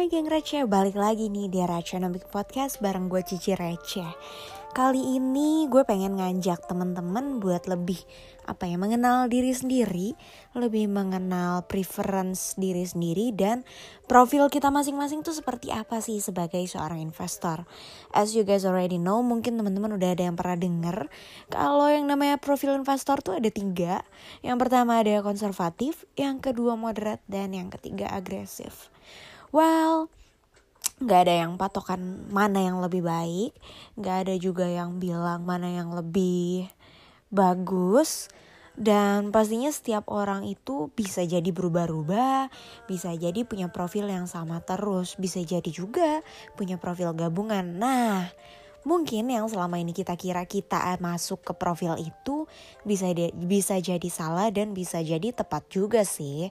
Hai geng receh, balik lagi nih di Raconomic Podcast bareng gue Cici Receh Kali ini gue pengen ngajak temen-temen buat lebih apa ya mengenal diri sendiri, lebih mengenal preference diri sendiri dan profil kita masing-masing tuh seperti apa sih sebagai seorang investor. As you guys already know, mungkin teman-teman udah ada yang pernah denger kalau yang namanya profil investor tuh ada tiga. Yang pertama ada konservatif, yang kedua moderat dan yang ketiga agresif well nggak ada yang patokan mana yang lebih baik nggak ada juga yang bilang mana yang lebih bagus dan pastinya setiap orang itu bisa jadi berubah-ubah, bisa jadi punya profil yang sama terus, bisa jadi juga punya profil gabungan. Nah, mungkin yang selama ini kita kira kita masuk ke profil itu bisa de, bisa jadi salah dan bisa jadi tepat juga sih.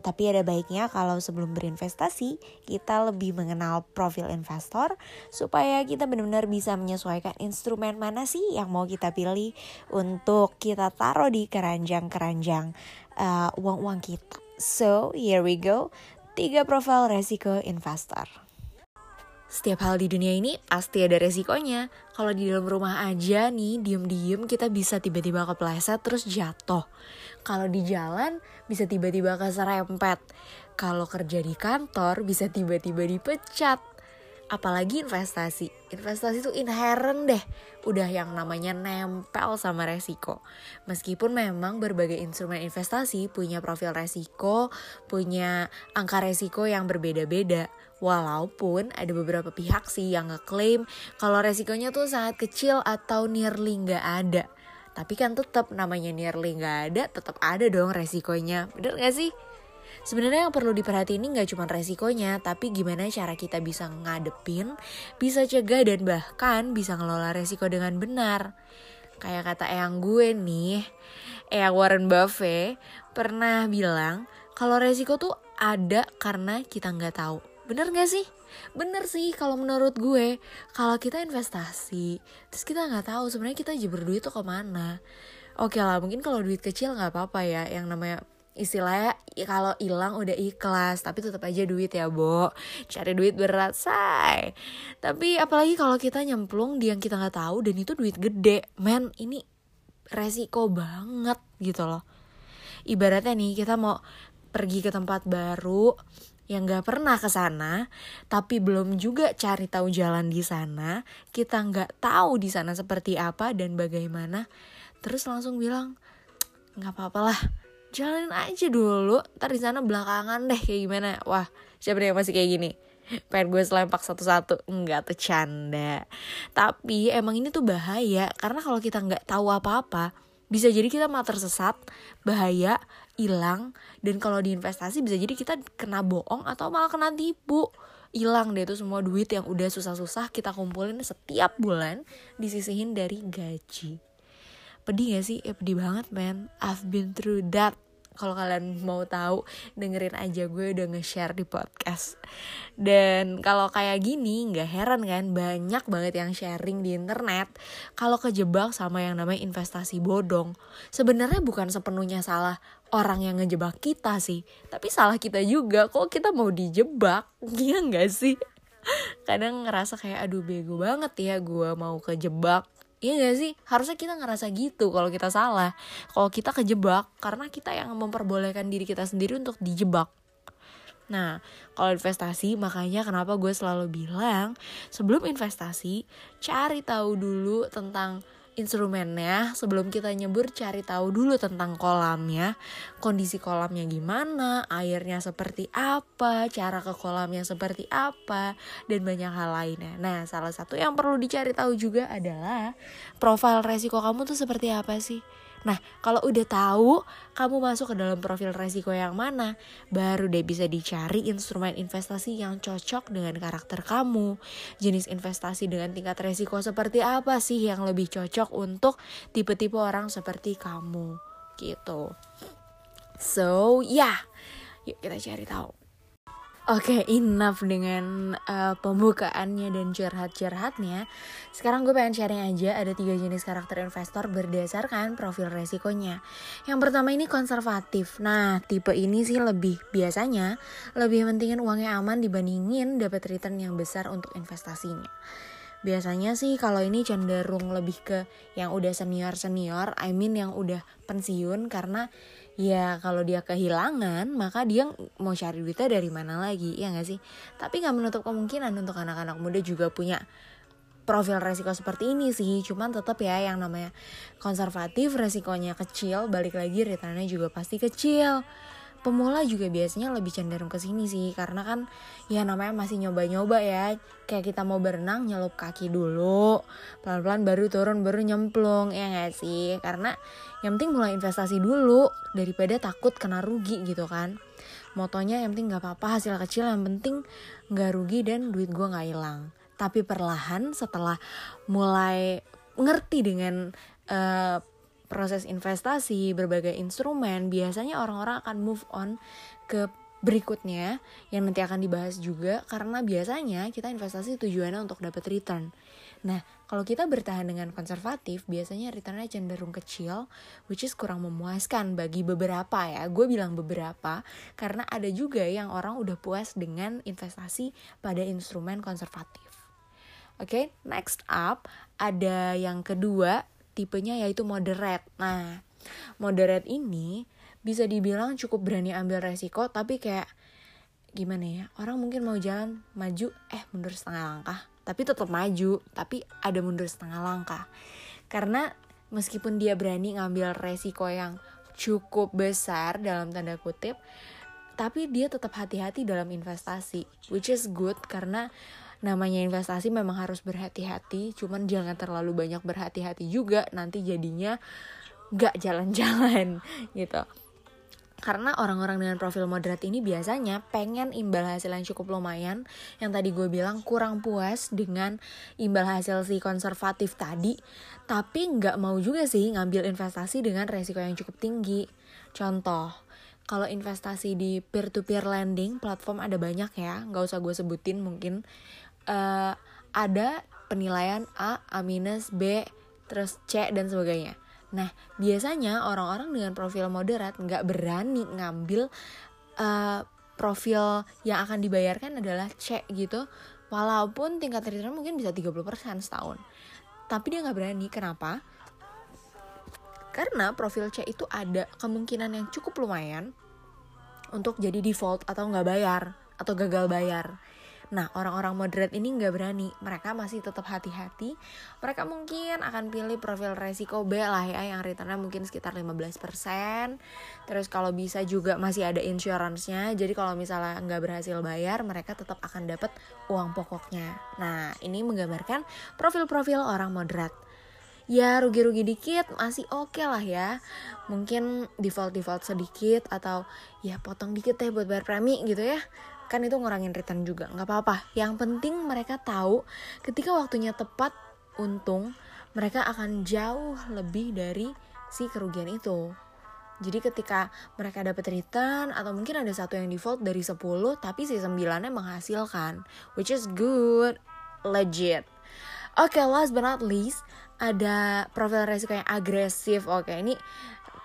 Tapi ada baiknya kalau sebelum berinvestasi kita lebih mengenal profil investor supaya kita benar-benar bisa menyesuaikan instrumen mana sih yang mau kita pilih untuk kita taruh di keranjang-keranjang uh, uang-uang kita. So, here we go. Tiga profil resiko investor. Setiap hal di dunia ini pasti ada resikonya. Kalau di dalam rumah aja nih, diem-diem kita bisa tiba-tiba kepleset terus jatuh. Kalau di jalan bisa tiba-tiba keserempet. Kalau kerja di kantor bisa tiba-tiba dipecat. Apalagi investasi. Investasi itu inherent deh. Udah yang namanya nempel sama resiko. Meskipun memang berbagai instrumen investasi punya profil resiko, punya angka resiko yang berbeda-beda Walaupun ada beberapa pihak sih yang ngeklaim kalau resikonya tuh sangat kecil atau nearly nggak ada. Tapi kan tetap namanya nearly nggak ada, tetap ada dong resikonya. Bener gak sih? Sebenarnya yang perlu diperhatiin ini nggak cuma resikonya, tapi gimana cara kita bisa ngadepin, bisa cegah dan bahkan bisa ngelola resiko dengan benar. Kayak kata eyang gue nih, eyang Warren Buffett pernah bilang kalau resiko tuh ada karena kita nggak tahu. Bener gak sih? Bener sih kalau menurut gue Kalau kita investasi Terus kita gak tahu sebenarnya kita aja berduit tuh ke mana Oke lah mungkin kalau duit kecil gak apa-apa ya Yang namanya istilahnya kalau hilang udah ikhlas tapi tetap aja duit ya bo. Cari duit berat say. Tapi apalagi kalau kita nyemplung di yang kita nggak tahu dan itu duit gede. Men ini resiko banget gitu loh. Ibaratnya nih kita mau pergi ke tempat baru yang gak pernah ke sana, tapi belum juga cari tahu jalan di sana, kita nggak tahu di sana seperti apa dan bagaimana, terus langsung bilang nggak apa-apa lah, jalanin aja dulu, ntar di sana belakangan deh kayak gimana. Wah, siapa yang masih kayak gini? pengen gue selempak satu-satu enggak tuh canda tapi emang ini tuh bahaya karena kalau kita nggak tahu apa-apa bisa jadi kita malah tersesat, bahaya, hilang, dan kalau di investasi bisa jadi kita kena bohong atau malah kena tipu. Hilang deh itu semua duit yang udah susah-susah kita kumpulin setiap bulan disisihin dari gaji. Pedih gak sih? Ya pedih banget man. I've been through that. Kalau kalian mau tahu dengerin aja gue udah nge-share di podcast. Dan kalau kayak gini nggak heran kan? Banyak banget yang sharing di internet. Kalau kejebak sama yang namanya investasi bodong. Sebenarnya bukan sepenuhnya salah orang yang ngejebak kita sih. Tapi salah kita juga. Kok kita mau dijebak? Iya nggak sih? Kadang ngerasa kayak aduh bego banget ya gue mau kejebak Iya gak sih? Harusnya kita ngerasa gitu kalau kita salah. Kalau kita kejebak karena kita yang memperbolehkan diri kita sendiri untuk dijebak. Nah, kalau investasi makanya kenapa gue selalu bilang sebelum investasi cari tahu dulu tentang instrumennya sebelum kita nyebur cari tahu dulu tentang kolamnya. Kondisi kolamnya gimana airnya seperti apa cara ke kolamnya seperti apa dan banyak hal lainnya. Nah salah satu yang perlu dicari tahu juga adalah profil resiko kamu tuh seperti apa sih Nah, kalau udah tahu kamu masuk ke dalam profil resiko yang mana, baru deh bisa dicari instrumen investasi yang cocok dengan karakter kamu. Jenis investasi dengan tingkat resiko seperti apa sih yang lebih cocok untuk tipe-tipe orang seperti kamu gitu. So, ya, yeah. yuk kita cari tahu. Oke, okay, enough dengan uh, pembukaannya dan curhat-curhatnya. Sekarang gue pengen sharing aja ada tiga jenis karakter investor berdasarkan profil resikonya. Yang pertama ini konservatif. Nah, tipe ini sih lebih biasanya lebih pentingin uangnya aman dibandingin dapat return yang besar untuk investasinya. Biasanya sih kalau ini cenderung lebih ke yang udah senior-senior, I mean yang udah pensiun karena ya kalau dia kehilangan maka dia mau cari duitnya dari mana lagi ya nggak sih? Tapi nggak menutup kemungkinan untuk anak-anak muda juga punya profil resiko seperti ini sih. Cuman tetap ya yang namanya konservatif resikonya kecil balik lagi returnnya juga pasti kecil pemula juga biasanya lebih cenderung ke sini sih karena kan ya namanya masih nyoba-nyoba ya. Kayak kita mau berenang nyelup kaki dulu pelan-pelan baru turun baru nyemplung ya gak sih? Karena yang penting mulai investasi dulu daripada takut kena rugi gitu kan. Motonya yang penting gak apa-apa hasil kecil yang penting gak rugi dan duit gue gak hilang. Tapi perlahan setelah mulai ngerti dengan uh, proses investasi, berbagai instrumen, biasanya orang-orang akan move on ke berikutnya yang nanti akan dibahas juga karena biasanya kita investasi tujuannya untuk dapat return. Nah, kalau kita bertahan dengan konservatif, biasanya returnnya cenderung kecil, which is kurang memuaskan bagi beberapa ya. Gue bilang beberapa, karena ada juga yang orang udah puas dengan investasi pada instrumen konservatif. Oke, okay, next up ada yang kedua tipenya yaitu moderate. Nah, moderate ini bisa dibilang cukup berani ambil resiko tapi kayak gimana ya orang mungkin mau jalan maju eh mundur setengah langkah tapi tetap maju tapi ada mundur setengah langkah karena meskipun dia berani ngambil resiko yang cukup besar dalam tanda kutip tapi dia tetap hati-hati dalam investasi which is good karena namanya investasi memang harus berhati-hati cuman jangan terlalu banyak berhati-hati juga nanti jadinya gak jalan-jalan gitu. Karena orang-orang dengan profil moderat ini biasanya pengen imbal hasil yang cukup lumayan. Yang tadi gue bilang kurang puas dengan imbal hasil si konservatif tadi tapi nggak mau juga sih ngambil investasi dengan resiko yang cukup tinggi. Contoh kalau investasi di peer to peer lending platform ada banyak ya nggak usah gue sebutin mungkin uh, ada penilaian A, A minus, B, terus C dan sebagainya. Nah, biasanya orang-orang dengan profil moderat nggak berani ngambil uh, profil yang akan dibayarkan adalah C gitu. Walaupun tingkat return mungkin bisa 30% setahun. Tapi dia nggak berani. Kenapa? Karena profil C itu ada kemungkinan yang cukup lumayan untuk jadi default atau nggak bayar atau gagal bayar. Nah, orang-orang moderate ini nggak berani. Mereka masih tetap hati-hati. Mereka mungkin akan pilih profil resiko B lah ya, yang returnnya mungkin sekitar 15%. Terus kalau bisa juga masih ada insurance-nya. Jadi kalau misalnya nggak berhasil bayar, mereka tetap akan dapat uang pokoknya. Nah, ini menggambarkan profil-profil orang moderate ya rugi-rugi dikit masih oke okay lah ya mungkin default default sedikit atau ya potong dikit ya buat bayar premi gitu ya kan itu ngurangin return juga. Nggak apa-apa. Yang penting mereka tahu ketika waktunya tepat untung mereka akan jauh lebih dari si kerugian itu. Jadi ketika mereka dapat return atau mungkin ada satu yang default dari 10 tapi si 9 nya menghasilkan which is good. Legit. Oke, okay, last but not least, ada profil resiko yang agresif. Oke, okay, ini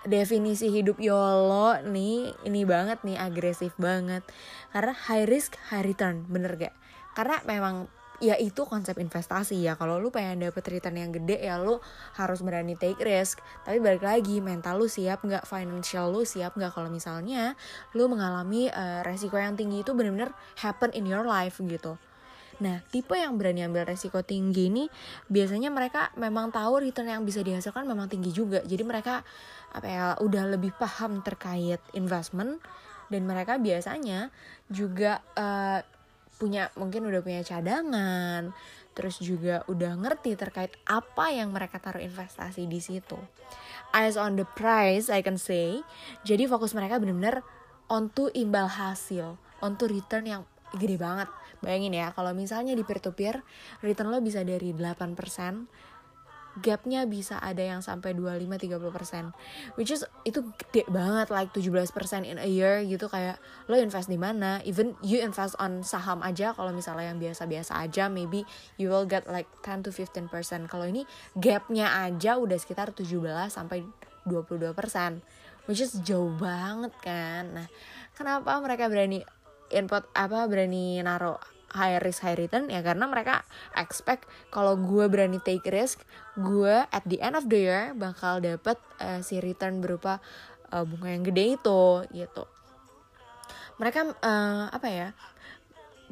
definisi hidup YOLO nih ini banget nih agresif banget. Karena high risk high return bener gak? Karena memang ya itu konsep investasi ya. Kalau lu pengen dapet return yang gede ya lu harus berani take risk. Tapi balik lagi mental lu siap nggak financial lu siap nggak kalau misalnya lu mengalami uh, resiko yang tinggi itu bener-bener happen in your life gitu. Nah, tipe yang berani ambil resiko tinggi ini biasanya mereka memang tahu return yang bisa dihasilkan memang tinggi juga. Jadi mereka apa ya udah lebih paham terkait investment dan mereka biasanya juga uh, punya mungkin udah punya cadangan, terus juga udah ngerti terkait apa yang mereka taruh investasi di situ. Eyes on the price, I can say. Jadi fokus mereka benar-benar on to imbal hasil, on to return yang gede banget Bayangin ya, kalau misalnya di peer to peer, return lo bisa dari 8%, gapnya bisa ada yang sampai 25-30% which is itu gede banget like 17% in a year gitu. Kayak lo invest di mana? Even you invest on saham aja. Kalau misalnya yang biasa-biasa aja maybe you will get like 10 to 15% kalau ini gapnya aja udah sekitar 17 sampai 22% which is jauh banget kan? Nah kenapa mereka berani input apa berani naro high risk high return ya karena mereka expect kalau gue berani take risk gue at the end of the year bakal dapet uh, si return berupa uh, bunga yang gede itu gitu mereka uh, apa ya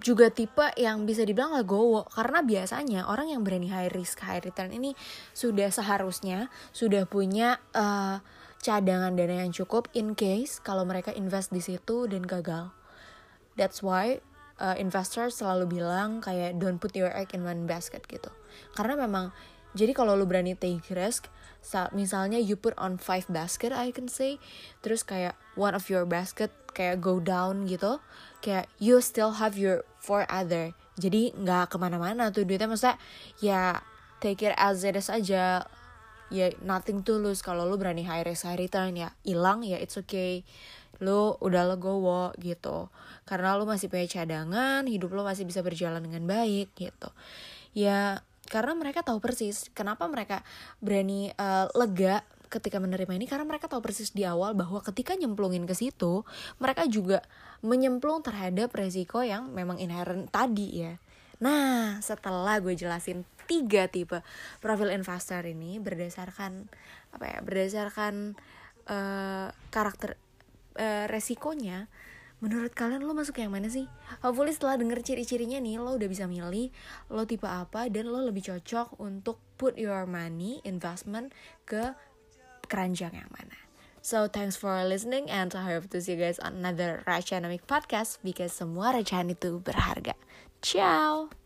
juga tipe yang bisa dibilang legowo karena biasanya orang yang berani high risk high return ini sudah seharusnya sudah punya uh, cadangan dana yang cukup in case kalau mereka invest di situ dan gagal. That's why uh, investor selalu bilang kayak don't put your egg in one basket gitu. Karena memang jadi kalau lu berani take risk misalnya you put on five basket I can say terus kayak one of your basket kayak go down gitu kayak you still have your four other. Jadi nggak ke mana-mana tuh duitnya. Maksudnya ya take it as it is aja. Ya nothing to lose. Kalau lu berani high risk high return ya hilang ya it's okay lu udah legowo gitu. Karena lu masih punya cadangan hidup lu masih bisa berjalan dengan baik gitu. Ya karena mereka tahu persis kenapa mereka berani uh, lega ketika menerima ini. Karena mereka tahu persis di awal bahwa ketika nyemplungin ke situ mereka juga menyemplung terhadap resiko yang memang inherent tadi ya. Nah setelah gue jelasin tiga tipe profil investor ini berdasarkan apa ya berdasarkan uh, karakter uh, resikonya menurut kalian lo masuk yang mana sih? Hopefully setelah denger ciri-cirinya nih lo udah bisa milih lo tipe apa dan lo lebih cocok untuk put your money investment ke keranjang yang mana. So thanks for listening and I hope to see you guys on another Rachanomic podcast because semua recehan itu berharga. Ciao.